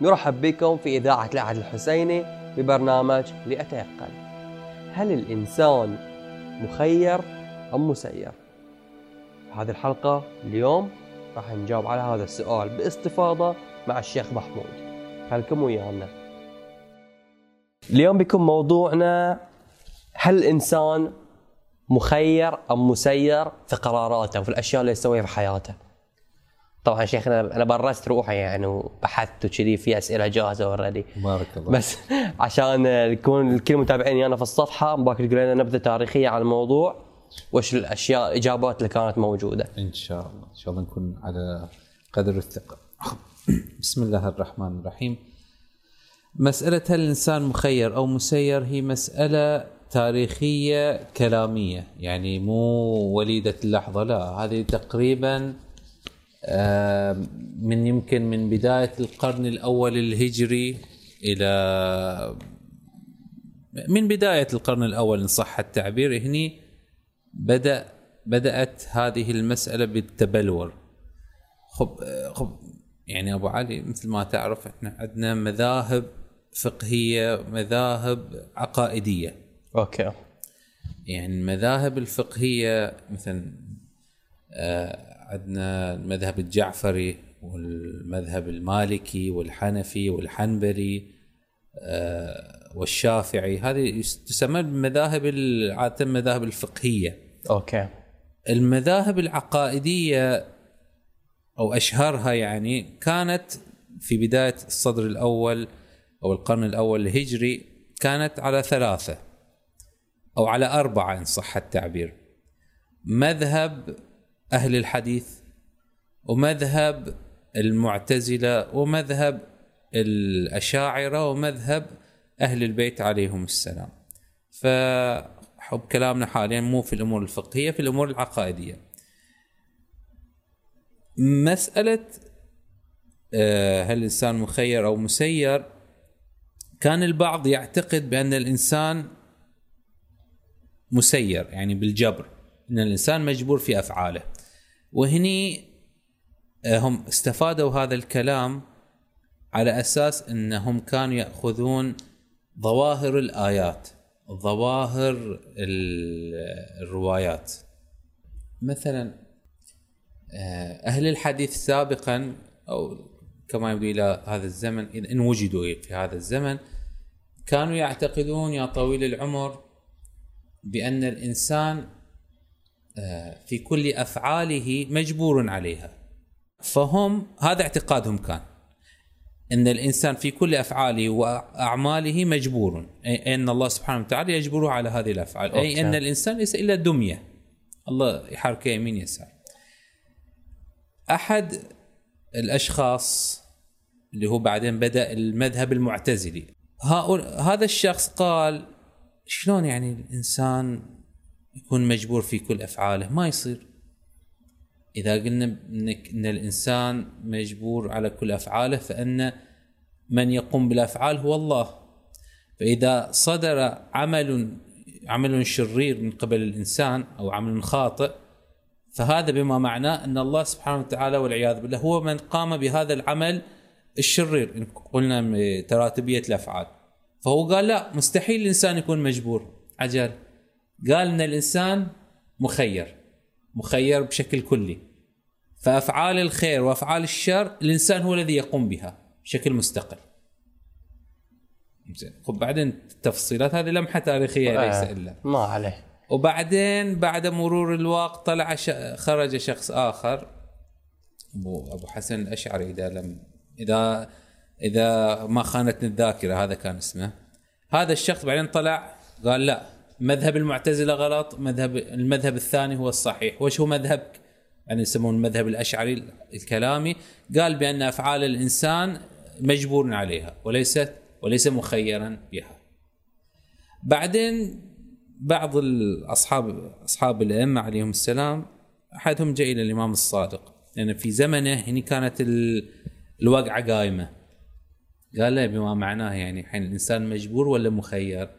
نرحب بكم في إذاعة العهد الحسيني ببرنامج لأتيقن. هل الإنسان مخير أم مسير؟ في هذه الحلقة اليوم راح نجاوب على هذا السؤال باستفاضة مع الشيخ محمود. خلكم ويانا. اليوم بيكون موضوعنا هل الإنسان مخير أم مسير في قراراته وفي الأشياء اللي يسويها في حياته؟ طبعا شيخنا أنا برست روحي يعني وبحثت وكذي في أسئلة جاهزة اوريدي بارك الله بس عشان يكون الكل متابعيني أنا في الصفحة باكر تقول لنا نبذة تاريخية عن الموضوع وش الأشياء الإجابات اللي كانت موجودة. إن شاء الله. إن شاء الله نكون على قدر الثقة. بسم الله الرحمن الرحيم. مسألة هل الإنسان مخير أو مسير هي مسألة تاريخية كلامية. يعني مو وليدة اللحظة لا هذه تقريبا من يمكن من بداية القرن الأول الهجري إلى من بداية القرن الأول إن صح التعبير هني بدا بدأت هذه المسألة بالتبلور. خب خب يعني أبو علي مثل ما تعرف إحنا عندنا مذاهب فقهية مذاهب عقائدية. أوكي. يعني المذاهب الفقهية مثلا عندنا المذهب الجعفري والمذهب المالكي والحنفي والحنبلي والشافعي. هذه تسمى المذاهب عادة المذاهب الفقهية. okay. المذاهب العقائدية أو أشهرها يعني كانت في بداية الصدر الأول أو القرن الأول الهجري كانت على ثلاثة أو على أربعة إن صح التعبير. مذهب أهل الحديث ومذهب المعتزلة ومذهب الأشاعرة ومذهب أهل البيت عليهم السلام. فحب كلامنا حاليا مو في الأمور الفقهية في الأمور العقائدية. مسألة هل الإنسان مخير أو مسير؟ كان البعض يعتقد بأن الإنسان مسير يعني بالجبر إن الإنسان مجبور في أفعاله. وهني هم استفادوا هذا الكلام على أساس إنهم كانوا يأخذون ظواهر الآيات ظواهر الروايات. مثلا أهل الحديث سابقا أو كما يبدو إلى هذا الزمن إن وجدوا في هذا الزمن كانوا يعتقدون يا طويل العمر بأن الإنسان في كل أفعاله مجبور عليها. فهم هذا اعتقادهم كان. إن الإنسان في كل أفعاله وأعماله مجبور. أي إن الله سبحانه وتعالى يجبره على هذه الأفعال. أوكي. اي إن الإنسان ليس إلا دمية. الله يحركه يمين يسار. أحد الأشخاص اللي هو بعدين بدأ المذهب المعتزلي. هذا الشخص قال شلون يعني الإنسان يكون مجبور في كل أفعاله ما يصير. إذا قلنا إن الإنسان مجبور على كل أفعاله فإن من يقوم بالأفعال هو الله. فإذا صدر عمل عمل شرير من قبل الإنسان أو عمل خاطئ فهذا بما معناه إن الله سبحانه وتعالى والعياذ بالله هو من قام بهذا العمل الشرير إن قلنا تراتبية الأفعال. فهو قال لا مستحيل الإنسان يكون مجبور. عجل. قال إن الإنسان مخير مخير بشكل كلي. فأفعال الخير وأفعال الشر الإنسان هو الذي يقوم بها بشكل مستقل. زين بعدين التفصيلات هذه لمحة تاريخية ليس إلا. ما عليه. وبعدين بعد مرور الوقت طلع ش... خرج شخص آخر أبو أبو حسن الأشعري إذا لم إذا إذا ما خانتني الذاكرة هذا كان اسمه. هذا الشخص بعدين طلع قال لا مذهب المعتزلة غلط مذهب المذهب الثاني هو الصحيح. وش هو مذهبك؟ يعني يسمون المذهب الأشعري الكلامي. قال بأن أفعال الإنسان مجبور عليها وليست وليس مخيرا بها. بعدين بعض الاصحاب أصحاب الأئمة عليهم السلام أحدهم جاء إلى الإمام الصادق. لأن يعني في زمنه هني كانت الوقعة قائمه قال له بما معناه يعني حين الإنسان مجبور ولا مخير؟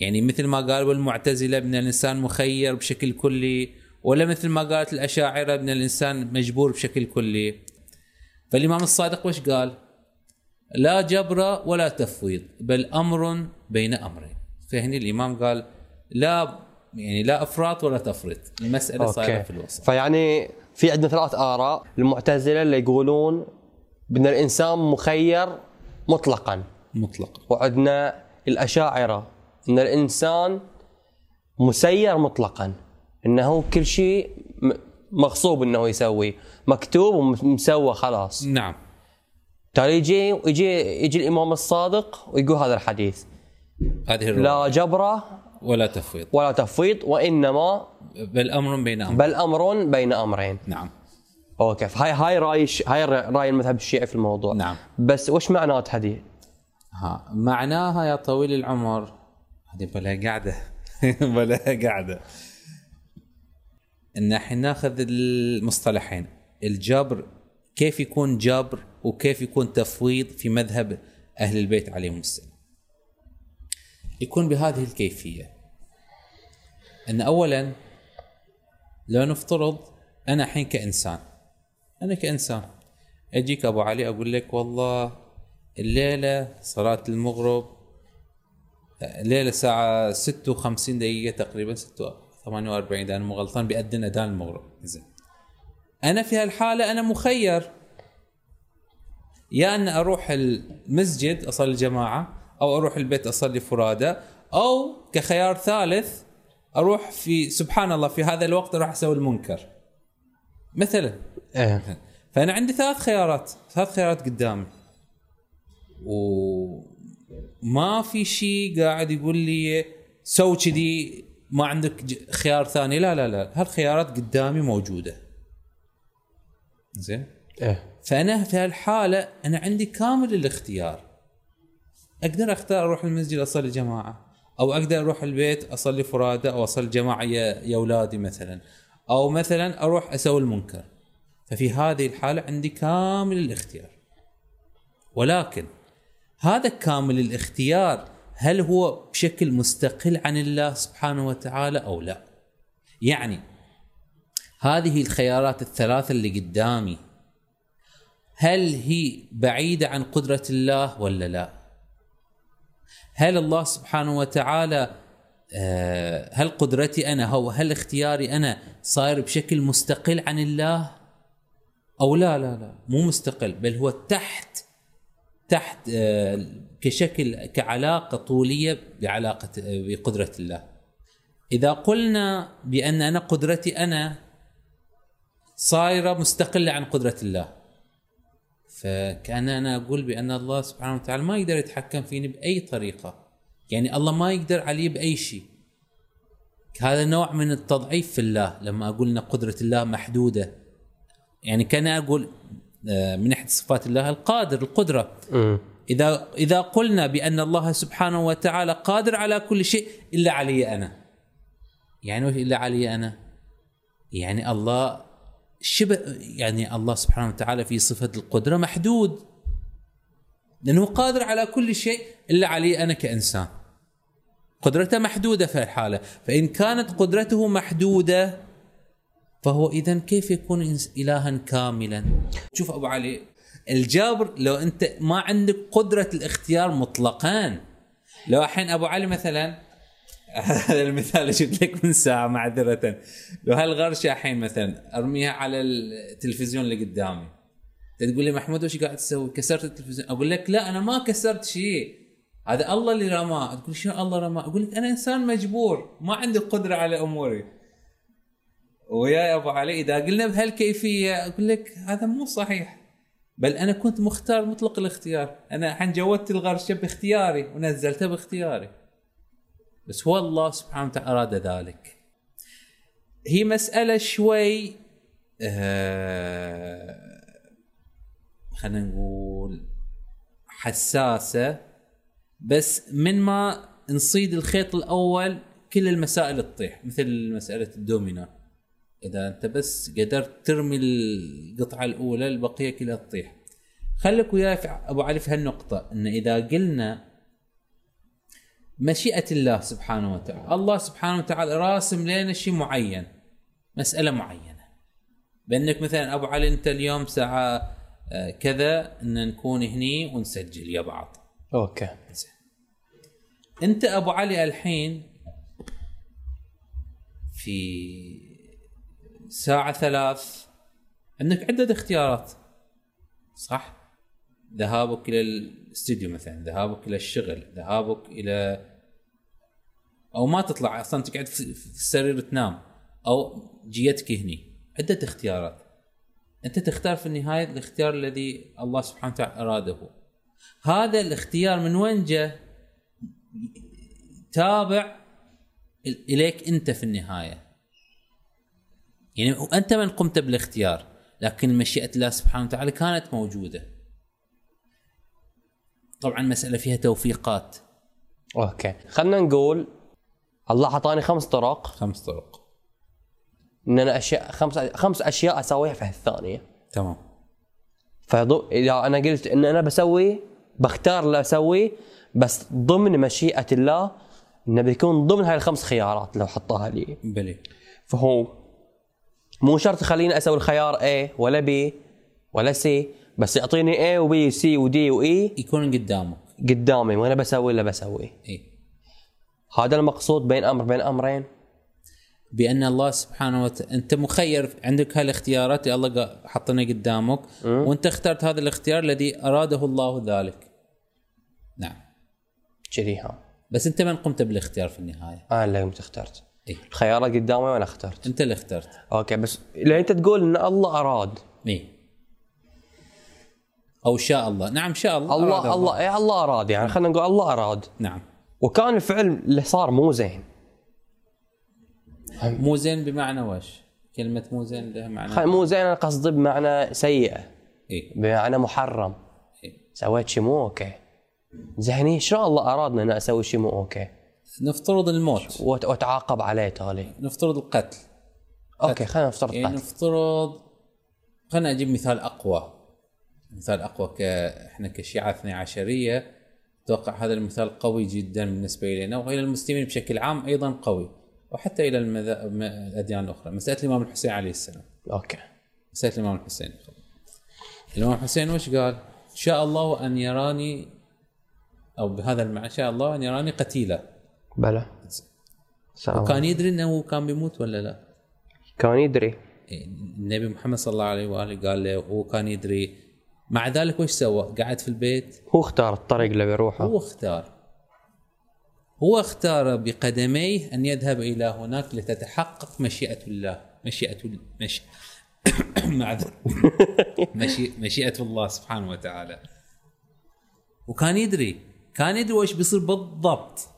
يعني مثل ما قال والمعتزلة ان الإنسان مخير بشكل كلي. ولا مثل ما قالت الأشاعرة ان الإنسان مجبور بشكل كلي. فالإمام الصادق وش قال؟ لا جبر ولا تفويض بل أمر بين أمرين. فهني الإمام قال لا يعني لا أفراط ولا تفريط. المسألة صايرة في الوسط. فيعني في عندنا ثلاث آراء. المعتزلة اللي يقولون بان الإنسان مخير مطلقا. مطلق وعندنا الأشاعرة. إن الإنسان مسير مطلقا إنه كل شيء مغصوب إنه يسوي مكتوب ومسوى خلاص. نعم. تالي يجي يجي يجي الإمام الصادق ويقول هذا الحديث. هذه الرواية. لا جبرة ولا تفويض. ولا تفويض وإنما بل أمر بين أمرين. بل أمر بين أمرين. نعم. أوكي هاي هاي رأي هاي رأي المذهب الشيعي في الموضوع. نعم. بس وش معنات هذه؟ ها معناها يا طويل العمر هذه بلا قاعدة. بلا قاعدة. إن إحنا ناخذ المصطلحين. الجبر كيف يكون جبر وكيف يكون تفويض في مذهب أهل البيت عليهم السلام؟ يكون بهذه الكيفية. إن اولا لو نفترض أنا الحين كإنسان. أنا كإنسان. أجيك أبو علي أقول لك والله الليلة صلاة المغرب الليلة الساعة 56 دقيقة تقريبا 6 48 اذا أنا مو غلطان بيأذن اذان المغرب زين. أنا في هالحالة أنا مخير. يا أن أروح المسجد أصلي جماعة أو أروح البيت أصلي فرادى أو كخيار ثالث أروح في سبحان الله في هذا الوقت أروح أسوي المنكر. مثلا. إيه. فأنا عندي ثلاث خيارات ثلاث خيارات قدامي. وما في شيء قاعد يقول لي سو كذي ما عندك خيار ثاني. لا لا لا. هالخيارات قدامي موجودة. زين؟ إيه. فأنا في هالحالة أنا عندي كامل الاختيار. أقدر أختار أروح المسجد أصلي جماعة أو أقدر أروح البيت أصلي فرادى أو أصلي جماعة يا يا أولادي مثلا. أو مثلا أروح أسوي المنكر. ففي هذه الحالة عندي كامل الاختيار. ولكن هذا كامل الاختيار هل هو بشكل مستقل عن الله سبحانه وتعالى أو لا. يعني هذه الخيارات الثلاثة اللي قدامي هل هي بعيدة عن قدرة الله ولا لا؟ هل الله سبحانه وتعالى آه، هل قدرتي أنا هو هل اختياري أنا صاير بشكل مستقل عن الله أو لا؟ لا لا مو مستقل بل هو تحت تحت آه، كشكل كعلاقة طولية بعلاقة آه، بقدرة الله. إذا قلنا بأن أنا قدرتي أنا صايرة مستقلة عن قدرة الله. فكأن أنا أقول بأن الله سبحانه وتعالى ما يقدر يتحكم فيني بأي طريقة. يعني الله ما يقدر علي بأي شيء. هذا نوع من التضعيف في الله. لما أقول إن قدرة الله محدودة. يعني كأن أقول من احد صفات الله القادر القدرة. إذا إذا قلنا بأن الله سبحانه وتعالى قادر على كل شيء إلا علي أنا. يعني إلا علي أنا؟ يعني الله شبه يعني الله سبحانه وتعالى في صفة القدرة محدود. لأنه قادر على كل شيء إلا علي أنا كإنسان. قدرته محدودة في الحالة. فإن كانت قدرته محدودة فهو اذا كيف يكون الها كاملا؟ شوف أبو علي الجبر لو أنت ما عندك قدرة الاختيار مطلقا. لو الحين أبو علي مثلا هذا المثال اللي جبت لك من ساعة معذرة. لو هالغرشة الحين مثلا أرميها على التلفزيون اللي قدامي. تقول لي محمود وش قاعد تسوي؟ كسرت التلفزيون. أقول لك لا أنا ما كسرت شيء. هذا الله اللي رماه. تقول شنو الله رماه؟ أقول لك أنا إنسان مجبور ما عندي قدرة على أموري. ويا أبو علي إذا قلنا بهالكيفية أقول لك هذا مو صحيح. بل أنا كنت مختار مطلق الاختيار. أنا الحين جودت الغرشه باختياري ونزلتها باختياري. بس هو الله سبحانه وتعالى أراد ذلك. هي مسألة شوي آه خلينا نقول حساسة. بس من ما نصيد الخيط الأول كل المسائل تطيح مثل مسألة الدومينو. إذا أنت بس قدرت ترمي القطعة الأولى البقية كلها تطيح. خليك وياي أبو علي في هالنقطة إن إذا قلنا مشيئة الله سبحانه وتعالى الله سبحانه وتعالى راسم لنا شيء معين مسألة معينة. بأنك مثلا أبو علي أنت اليوم ساعة آه، كذا إن نكون هني ونسجل يا بعض. أوكي. أنت أبو علي الحين في ساعة ثلاث. عندك عدة اختيارات صح؟ ذهابك إلى الاستديو مثلا، ذهابك إلى الشغل، ذهابك إلى أو ما تطلع أصلا تقعد في السرير تنام أو جيتك هني. عدة اختيارات. أنت تختار في النهاية الاختيار الذي الله سبحانه وتعالى أراده. هذا الاختيار من وين جاء؟ تابع إليك أنت في النهاية. يعني أنت من قمت بالاختيار لكن مشيئة الله سبحانه وتعالى كانت موجودة. طبعا مسألة فيها توفيقات. أوكي. خلينا نقول الله أعطاني خمس طرق. خمس طرق. إن أنا اشياء خمس خمس أشياء أسويها في الثانية تمام. فضو... إذا أنا قلت إن أنا بسوي بختار اللي اسويه بس ضمن مشيئة الله إنه بيكون ضمن هاي الخمس خيارات لو حطها لي. بلي. فهو مو شرط يخليني أسوي الخيار A ولا B ولا C بس يعطيني A وB وC وD وE يكون قدامك. قدامي وأنا بسوي اللي بسويه. اي هذا المقصود بين أمر بين أمرين. بأن الله سبحانه وتعالى أنت مخير عندك هالاختيارات اللي الله حطنا قدامك. وأنت اخترت هذا الاختيار الذي أراده الله ذلك. نعم. كذي بس أنت من قمت بالاختيار في النهاية؟ أنا اللي قمت اخترت. اي الخيارات قدامي وأنا اخترت. أنت اللي اخترت. okay بس لأن أنت تقول إن الله أراد. اي أو شاء الله. نعم شاء الله. أراد الله الله اي الله أراد يعني. خلينا نقول الله أراد. نعم. وكان الفعل اللي صار مو زين. مو زين بمعنى وش؟ كلمة مو زين لها معنى. مو زين أنا قصدي بمعنى سيئة. اي بمعنى محرم. إي. سويت شيء مو okay. زين شلون الله أرادنا إن أسوي شيء مو okay. نفترض الموت. واتعاقب عليه تالي. نفترض القتل. okay خلينا نفترض يعني نفترض خلينا أجيب مثال أقوى. مثال أقوى ك إحنا كشيعة اثني عشرية أتوقع هذا المثال قوي جدا بالنسبة إلينا وإلى المسلمين بشكل عام أيضا قوي وحتى إلى المذا... م- الأديان الأخرى. مسألة الإمام الحسين عليه السلام. أوكي. مسألة الإمام الحسين. الإمام الحسين وش قال؟ شاء الله أن يراني أو بهذا المعنى شاء الله أن يراني قتيلا. بلى. سلام وكان يدري إنه كان بيموت ولا لا؟ كان يدري. إيه، النبي محمد صلى الله عليه وآله قال له هو كان يدري. مع ذلك وش سوى؟ قعد في البيت؟ هو اختار الطريق اللي بيروحه. هو اختار. هو اختار بقدميه أن يذهب إلى هناك لتتحقق مشيئة الله. مشيئة مش معذر مشي... مشيئة الله سبحانه وتعالى. وكان يدري. كان يدري وش بيصير بالضبط.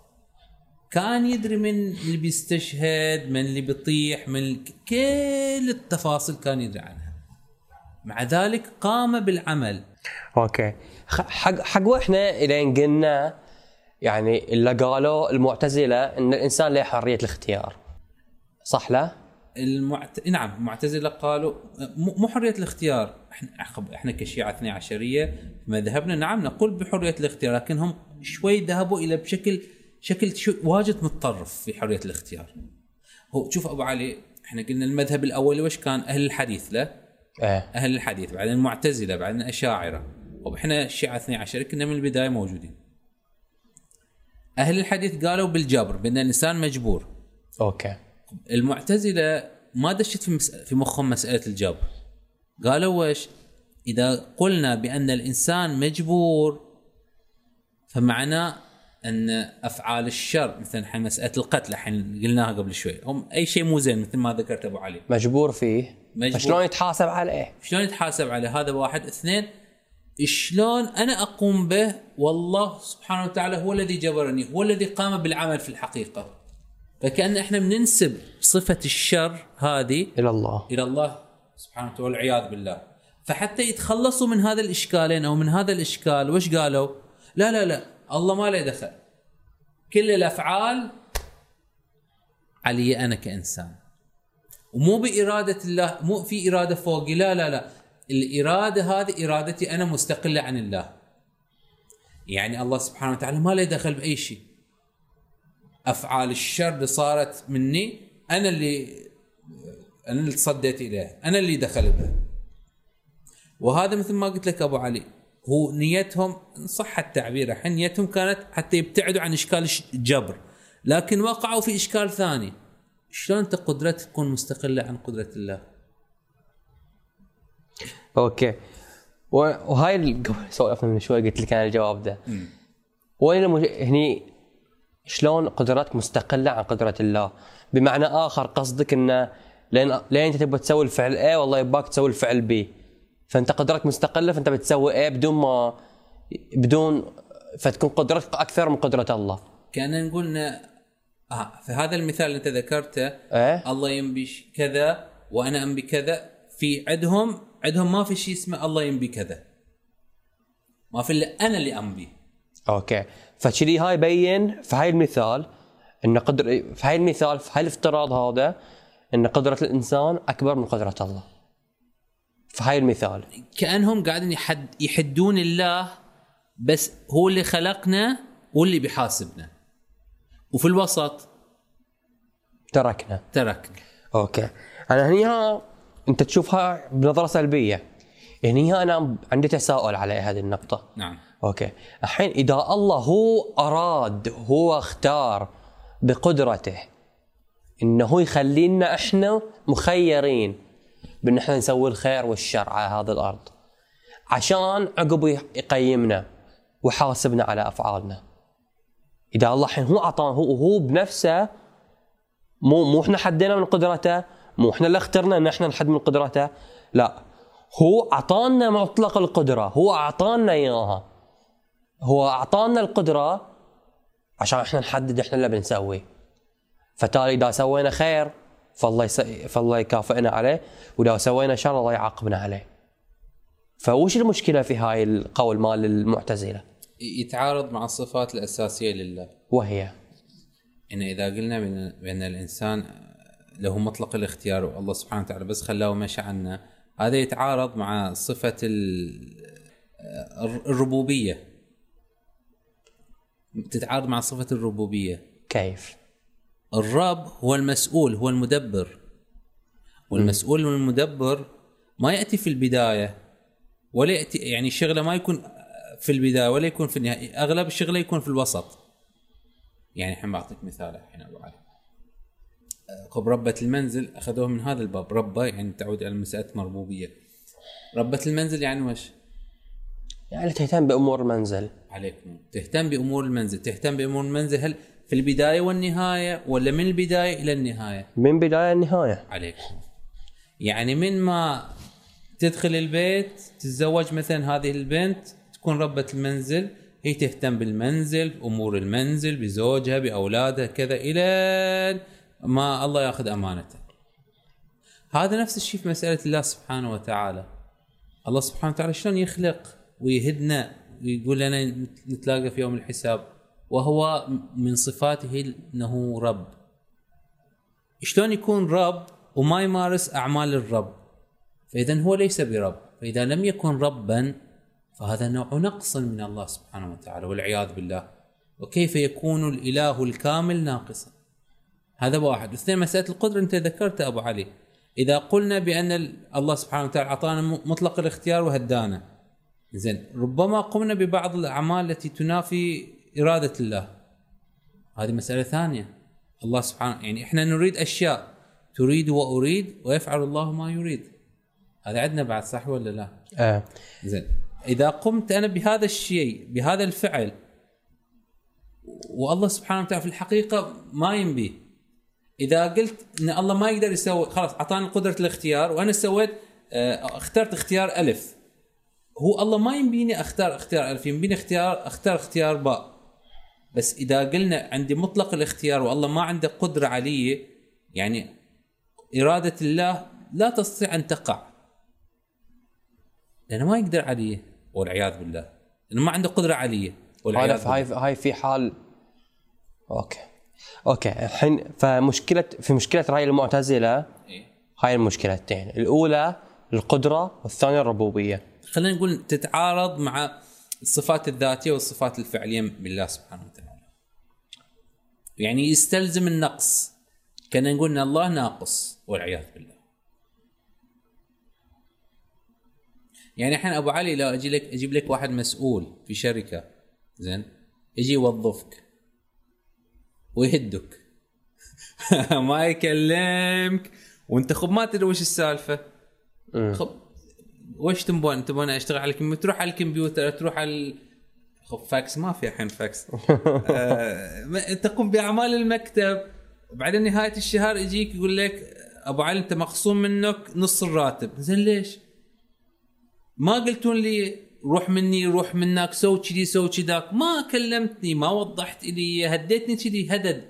كان يدري من اللي بيستشهد من اللي بيطيح من كل التفاصيل كان يدري عنها. مع ذلك قام بالعمل. أوكي. حق حق وإحنا إلين قلنا يعني اللي قالوا المعتزلة إن الإنسان له حرية الاختيار. صح لا؟ المعت... نعم المعتزله قالوا مو حرية الاختيار. إحنا إحنا كشيعة اثني عشرية مذهبنا نعم نقول بحرية الاختيار لكن هم شوي ذهبوا إلى بشكل شكل واجد متطرف في حرية الاختيار. هو شوف أبو علي إحنا قلنا المذهب الأول وش كان؟ أهل الحديث له. إيه. أهل الحديث بعدين المعتزلة بعدين الأشاعرة. وإحنا الشيعة اثني عشر كنا من البداية موجودين. أهل الحديث قالوا بالجبر بأن الإنسان مجبور. أوكي. المعتزلة ما دشت في مس... في مخهم مسألة الجبر. قالوا وش؟ إذا قلنا بأن الإنسان مجبور فمعناه أن أفعال الشر مثلا الحين مسألة القتل الحين قلناها قبل شوي هم أي شيء مو زين مثل ما ذكرت أبو علي. مجبور فيه. مجبور. فشلون يتحاسب عليه؟ شلون يتحاسب على هذا واحد. اثنين شلون أنا أقوم به؟ والله سبحانه وتعالى هو الذي جبرني هو الذي قام بالعمل في الحقيقة. فكأن إحنا بننسب صفة الشر هذه إلى الله. إلى الله سبحانه وتعالى والعياذ بالله. فحتى يتخلصوا من هذا الإشكالين أو من هذا الإشكال وش قالوا؟ لا لا لا. الله ما له دخل. كل الأفعال علي أنا كإنسان. ومو بإرادة الله مو في إرادة فوقي لا لا لا. الإرادة هذه إرادتي أنا مستقلة عن الله. يعني الله سبحانه وتعالى ما له دخل بأي شيء. أفعال الشر اللي صارت مني أنا اللي أنا اللي تصديت اليه أنا اللي دخل به وهذا مثل ما قلت لك أبو علي. هو نيتهم صح التعبير الحين نيتهم كانت حتى يبتعدوا عن إشكال الجبر لكن وقعوا في إشكال ثاني. شلون أنت قدرتك تكون مستقلة عن قدرة الله؟ okay. وهاي ال- قبل سولفنا من شوي قلت لك أنا الجواب ده. وين المش... هني شلون قدرتك مستقلة عن قدرة الله؟ بمعنى آخر قصدك إنه لين لين أنت تبغى تسوي الفعل A والله يباك تسوي الفعل B. فانت قدرتك مستقلة فانت بتسوي A بدون ما بدون فتكون قدرتك أكثر من قدرة الله. كأن نقول آه في هذا المثال اللي أنت ذكرته إيه؟ الله ينبي كذا وأنا أنبي كذا في عندهم عندهم ما في شيء اسمه الله ينبي كذا. ما في إلا أنا اللي أنبي. okay. فكذي هاي يبين في هاي المثال إن قدر في هاي المثال في هاي الافتراض هذا إن قدرة الإنسان أكبر من قدرة الله. في هاي المثال. كأنهم قاعدين يحد يحدون الله بس هو اللي خلقنا واللي بيحاسبنا. وفي الوسط تركنا. تركنا. okay. أنا هني ها أنت تشوفها بنظرة سلبية. هني ها أنا عندي تساؤل على هذه النقطة. نعم. okay. الحين إذا الله هو أراد هو اختار بقدرته إنه هو يخلينا إحنا مخيرين بأن إحنا نسوي الخير والشر على هذه الأرض. عشان عقب يقيمنا ويحاسبنا على أفعالنا. إذا الله الحين هو اعطانا هو هو بنفسه مو مو إحنا حدينا من قدرته مو إحنا اللي اخترنا إن إحنا نحد من قدرته لا. هو أعطانا مطلق القدرة هو أعطانا إياها. هو أعطانا القدرة عشان إحنا نحدد إحنا اللي بنسوي فتالي إذا سوينا خير فالله يس... فالله يكافئنا عليه واذا سوينا شر الله يعاقبنا عليه. فوش المشكلة في هاي القول مال المعتزلة؟ يتعارض مع الصفات الأساسية لله. وهي؟ إن إذا قلنا بان بأن الإنسان له مطلق الاختيار والله سبحانه وتعالى بس خلاه ومشى عنا هذا يتعارض مع صفة ال- الربوبية. تتعارض مع صفة الربوبية. كيف؟ الرب هو المسؤول هو المدبر. والمسؤول والمدبر ما يأتي في البداية ولا يأتي يعني شغله ما يكون في البداية ولا يكون في النهاية أغلب الشغلة يكون في الوسط. يعني الحين بعطيك مثال الحين أبو علي. قب ربة المنزل أخذوه من هذا الباب. ربة يعني تعود على مسألة مربوبية. ربة المنزل يعني وش؟ يعني تهتم بأمور المنزل. عليك تهتم بأمور المنزل. تهتم بأمور المنزل. هل في البداية والنهاية ولا من البداية إلى النهاية؟ من بداية لنهايه عليك يعني من ما تدخل البيت تتزوج مثلا هذه البنت تكون ربة المنزل هي تهتم بالمنزل امور المنزل بزوجها بأولادها كذا إلى ما الله يأخذ أمانته. هذا نفس الشيء في مسألة الله سبحانه وتعالى. الله سبحانه وتعالى شلون يخلق ويهدنا ويقول لنا نتلاقى في يوم الحساب. وهو من صفاته إنه رب. شلون يكون رب وما يمارس أعمال الرب؟ فإذا هو ليس برب. فإذا لم يكن ربا فهذا نوع نقص من الله سبحانه وتعالى والعياذ بالله. وكيف يكون الإله الكامل ناقصا؟ هذا واحد. اثنين مسألة القدرة. أنت ذكرتها أبو علي. إذا قلنا بأن ال- الله سبحانه وتعالى أعطانا مطلق الاختيار وهدانا. زين ربما قمنا ببعض الأعمال التي تنافي إرادة الله. هذه مسألة ثانية. الله سبحانه يعني إحنا نريد أشياء. تريد وأريد ويفعل الله ما يريد. هذا عندنا بعد صح ولا لا؟ آه. زين. إذا قمت أنا بهذا الشيء بهذا الفعل والله سبحانه وتعالى في الحقيقة ما ينبيه. إذا قلت إن الله ما يقدر يسوي خلاص أعطاني قدرة الاختيار وأنا سويت آه، اخترت اختيار ألف. هو الله ما ينبيني أختار اختيار ألف ينبيني اختيار أختار اختيار باء. بس إذا قلنا عندي مطلق الاختيار والله ما عنده قدرة علي يعني إرادة الله لا تستطيع أن تقع. لأنه ما يقدر عليه والعياذ بالله. لأنه ما عنده قدرة عليه هذا والعياذ هاي هاي في حال okay. okay. الحين فمشكله في مشكلة رأي المعتزلة إيه. هاي المشكلتين. الأولى القدرة والثانية الربوبية. خلينا نقول تتعارض مع الصفات الذاتية والصفات الفعلية بالله سبحانه وتعالى. يعني يستلزم النقص. كنا نقول إن الله ناقص والعياذ بالله. يعني الحين أبو علي لو أجي لك أجيب لك واحد مسؤول في شركة زين يجي يوظفك ويهدك. ما يكلمك وأنت خب ما تدري وش السالفة. خب وش تبون تبون أشتغل على الكمبيوتر؟ تروح على الكمبيوتر تروح على خب فاكس ما في الحين فاكس. آه تقوم بأعمال المكتب. وبعدين نهاية الشهر يجيك يقول لك أبو علي أنت مخصوم منك نص الراتب. زين ليش؟ ما قلتون لي روح مني روح منك سو كذي سو كذاك. ما كلمتني ما وضحت لي هديتني كذي هدد.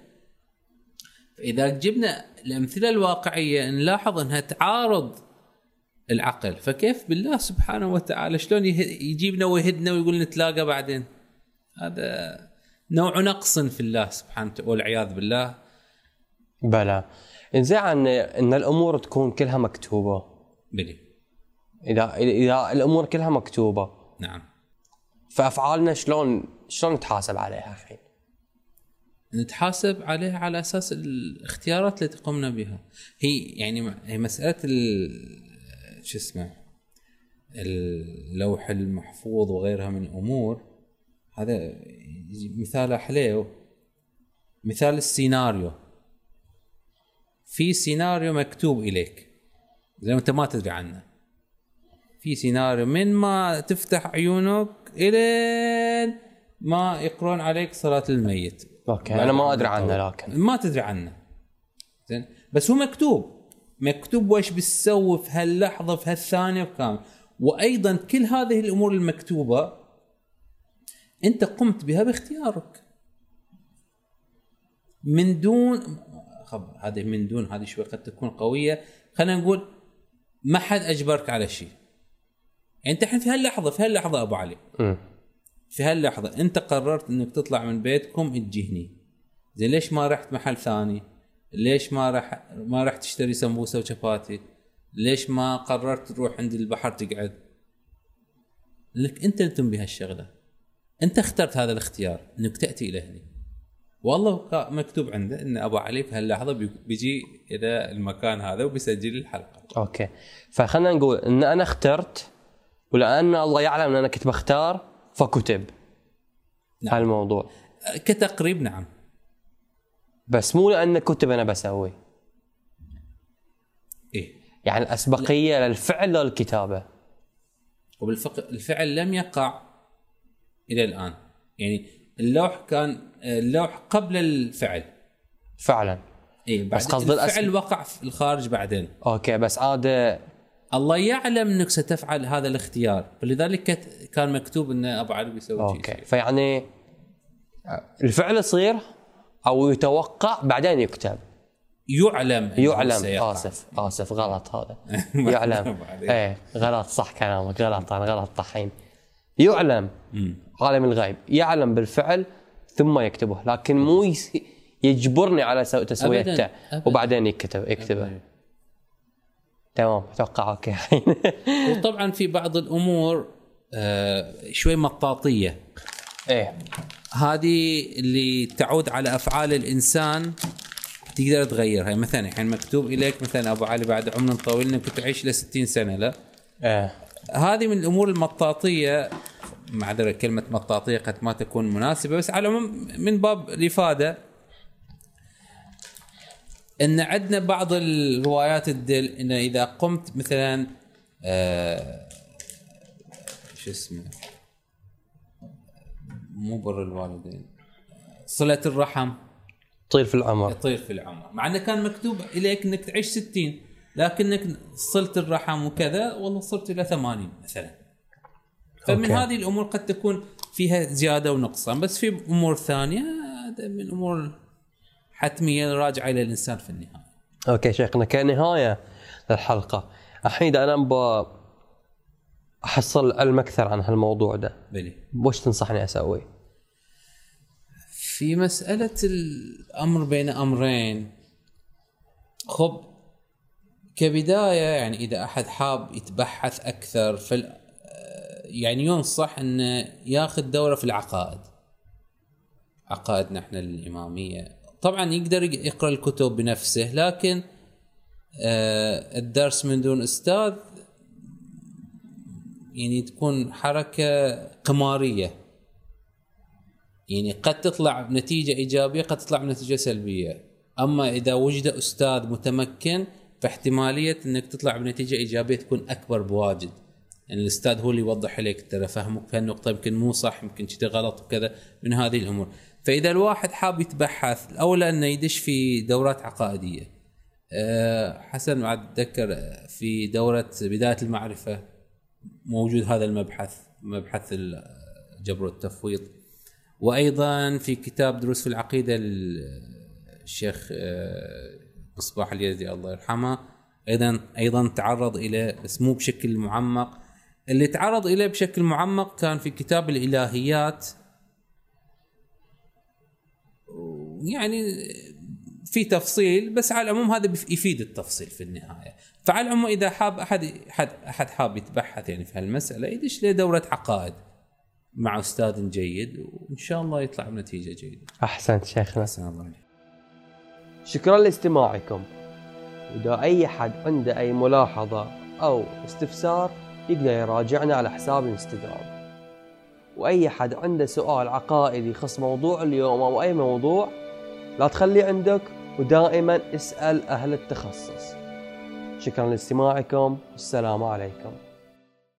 فإذا جبنا الأمثلة الواقعية نلاحظ أنها تعارض العقل. فكيف بالله سبحانه وتعالى؟ شلون يجيبنا ويهدنا ويقول نتلاقى بعدين؟ هذا نوع نقص في الله سبحانه وتعالى والعياذ بالله. بلى. إنزين عن إن الأمور تكون كلها مكتوبة. بلي. إذا إذا الأمور كلها مكتوبة. نعم. فأفعالنا شلون شلون نتحاسب عليها الحين؟ نتحاسب عليها على أساس الاختيارات التي قمنا بها. هي يعني هي مسألة شو اسمه اللوح المحفوظ وغيرها من الأمور هذا مثال حليو مثال السيناريو. في سيناريو مكتوب إليك زي ما أنت ما تدري عنه. في سيناريو من ما تفتح عيونك إلين ما يقرون عليك صلاة الميت. okay أنا ما أدري عنه لكن. ما تدري عنه. زين بس هو مكتوب. مكتوب وش بتسوي في هاللحظة في هالثانية كامل وأيضا كل هذه الأمور المكتوبة أنت قمت بها باختيارك. من دون خبر هذه من دون هذه شوي قد تكون قوية. خلينا نقول ما حد أجبرك على شيء. أنت الحين في هاللحظة في هاللحظة أبو علي. م. في هاللحظة أنت قررت إنك تطلع من بيتكم تجي هني زين ليش ما رحت محل ثاني؟ ليش ما رح ما رح تشتري سمبوسة وشباتي؟ ليش ما قررت تروح عند البحر تقعد؟ لك أنت اللي تنبي هالشغلة. أنت اخترت هذا الاختيار إنك تأتي إلى هنا والله مكتوب عنده إن أبو علي في هاللحظة بيجي إلى المكان هذا وبيسجل الحلقة. أوكي. فخلنا نقول إن أنا اخترت ولأن الله يعلم إن أنا كنت بختار فكتب نعم. هالموضوع. كتقريب نعم. بس مو لأن كتب أنا بسوي إيه. يعني الأسبقية لا. للفعل لا للكتابه وبالفعل لم يقع إلى الآن. يعني اللوح كان اللوح قبل الفعل. فعلا. اي بس قصد الفعل الأسب... وقع في الخارج بعدين. okay بس عاد الله يعلم إنك ستفعل هذا الاختيار. فلذلك كان مكتوب إن أبو علي بيسوي okay. شيء. فيعني الفعل يصير أو يتوقع بعدين يكتب. يعلم. يعلم. آسف. آسف. غلط هذا. يعلم. إيه. غلط. صح كلامك. غلط. أنا غلط طحين. يعلم. عالم الغيب. يعلم بالفعل ثم يكتبه. لكن مو يجبرني على تسويته وبعدين يكتب. يكتبه. تمام. أتوقع أوكي. وطبعا في بعض الأمور آه شوي مطاطية. إيه. هذه اللي تعود على أفعال الإنسان تقدر تغيرها. مثلا الحين مكتوب إليك مثلا أبو علي بعد عمر طويل إنك تعيش ل 60 سنة لا؟ إيه. هذه من الأمور المطاطية معذره كلمة مطاطية قد ما تكون مناسبة بس على العموم من باب الإفادة إن عندنا بعض الروايات تدل إن إذا قمت مثلا آه شو اسمه؟ مو بر الوالدين. صلة الرحم. طير في العمر طير في العمر مع إنه كان مكتوب إليك إنك تعيش 60 لكنك صلت الرحم وكذا والله صرت إلى 80 مثلا. فمن okay. هذه الأمور قد تكون فيها زيادة ونقصان بس في أمور ثانية هذا من أمور حتمية راجعة إلى الإنسان في النهاية. okay شيخنا كنهاية للحلقة. الحين أنا احصل علم أكثر عن هالموضوع ده. بلي. وش تنصحني أسوي؟ في مسألة الأمر بين أمرين خب كبداية يعني إذا أحد حاب يتبحث أكثر في يعني ينصح إنه ياخذ دورة في العقائد عقائدنا إحنا الإمامية طبعا يقدر يقرأ الكتب بنفسه لكن آه الدرس من دون أستاذ يعني تكون حركة قمارية. يعني قد تطلع بنتيجه إيجابية قد تطلع بنتيجه سلبية. أما إذا وجد أستاذ متمكن فاحتمالية إنك تطلع بنتيجة إيجابية تكون أكبر بواجد. يعني الأستاذ هو اللي يوضح لك ترى فهمك في هالنقطة يمكن مو صح يمكن كذا غلط وكذا من هذه الأمور. فإذا الواحد حاب يتبحث الاولى إنه يدش في دورات عقائدية. أه حسن بعد اتذكر في دورة بداية المعرفة. موجود هذا المبحث مبحث الجبر والتفويض وأيضا في كتاب دروس في العقيدة الشيخ مصباح اليزدي الله يرحمه. أيضا أيضا تعرض إلى بس مو بشكل معمق. اللي تعرض إليه بشكل معمق كان في كتاب الإلهيات. يعني في تفصيل بس على العموم هذا يفيد التفصيل في النهاية فعلى العموم إذا حاب احد احد أحد حاب يتبحث يعني في هالمسألة يدش لدورة عقائد مع أستاذ جيد وإن شاء الله يطلع بنتيجة جيدة. أحسنت شيخنا. أحسن الله عليك. شكرا لاستماعكم. إذا أي حد عنده أي ملاحظة أو استفسار يقدر يراجعنا على حساب الانستغرام. وأي حد عنده سؤال عقائدي يخص موضوع اليوم أو أي موضوع لا تخليه عندك ودائما اسأل أهل التخصص. شكرا لاستماعكم والسلام عليكم.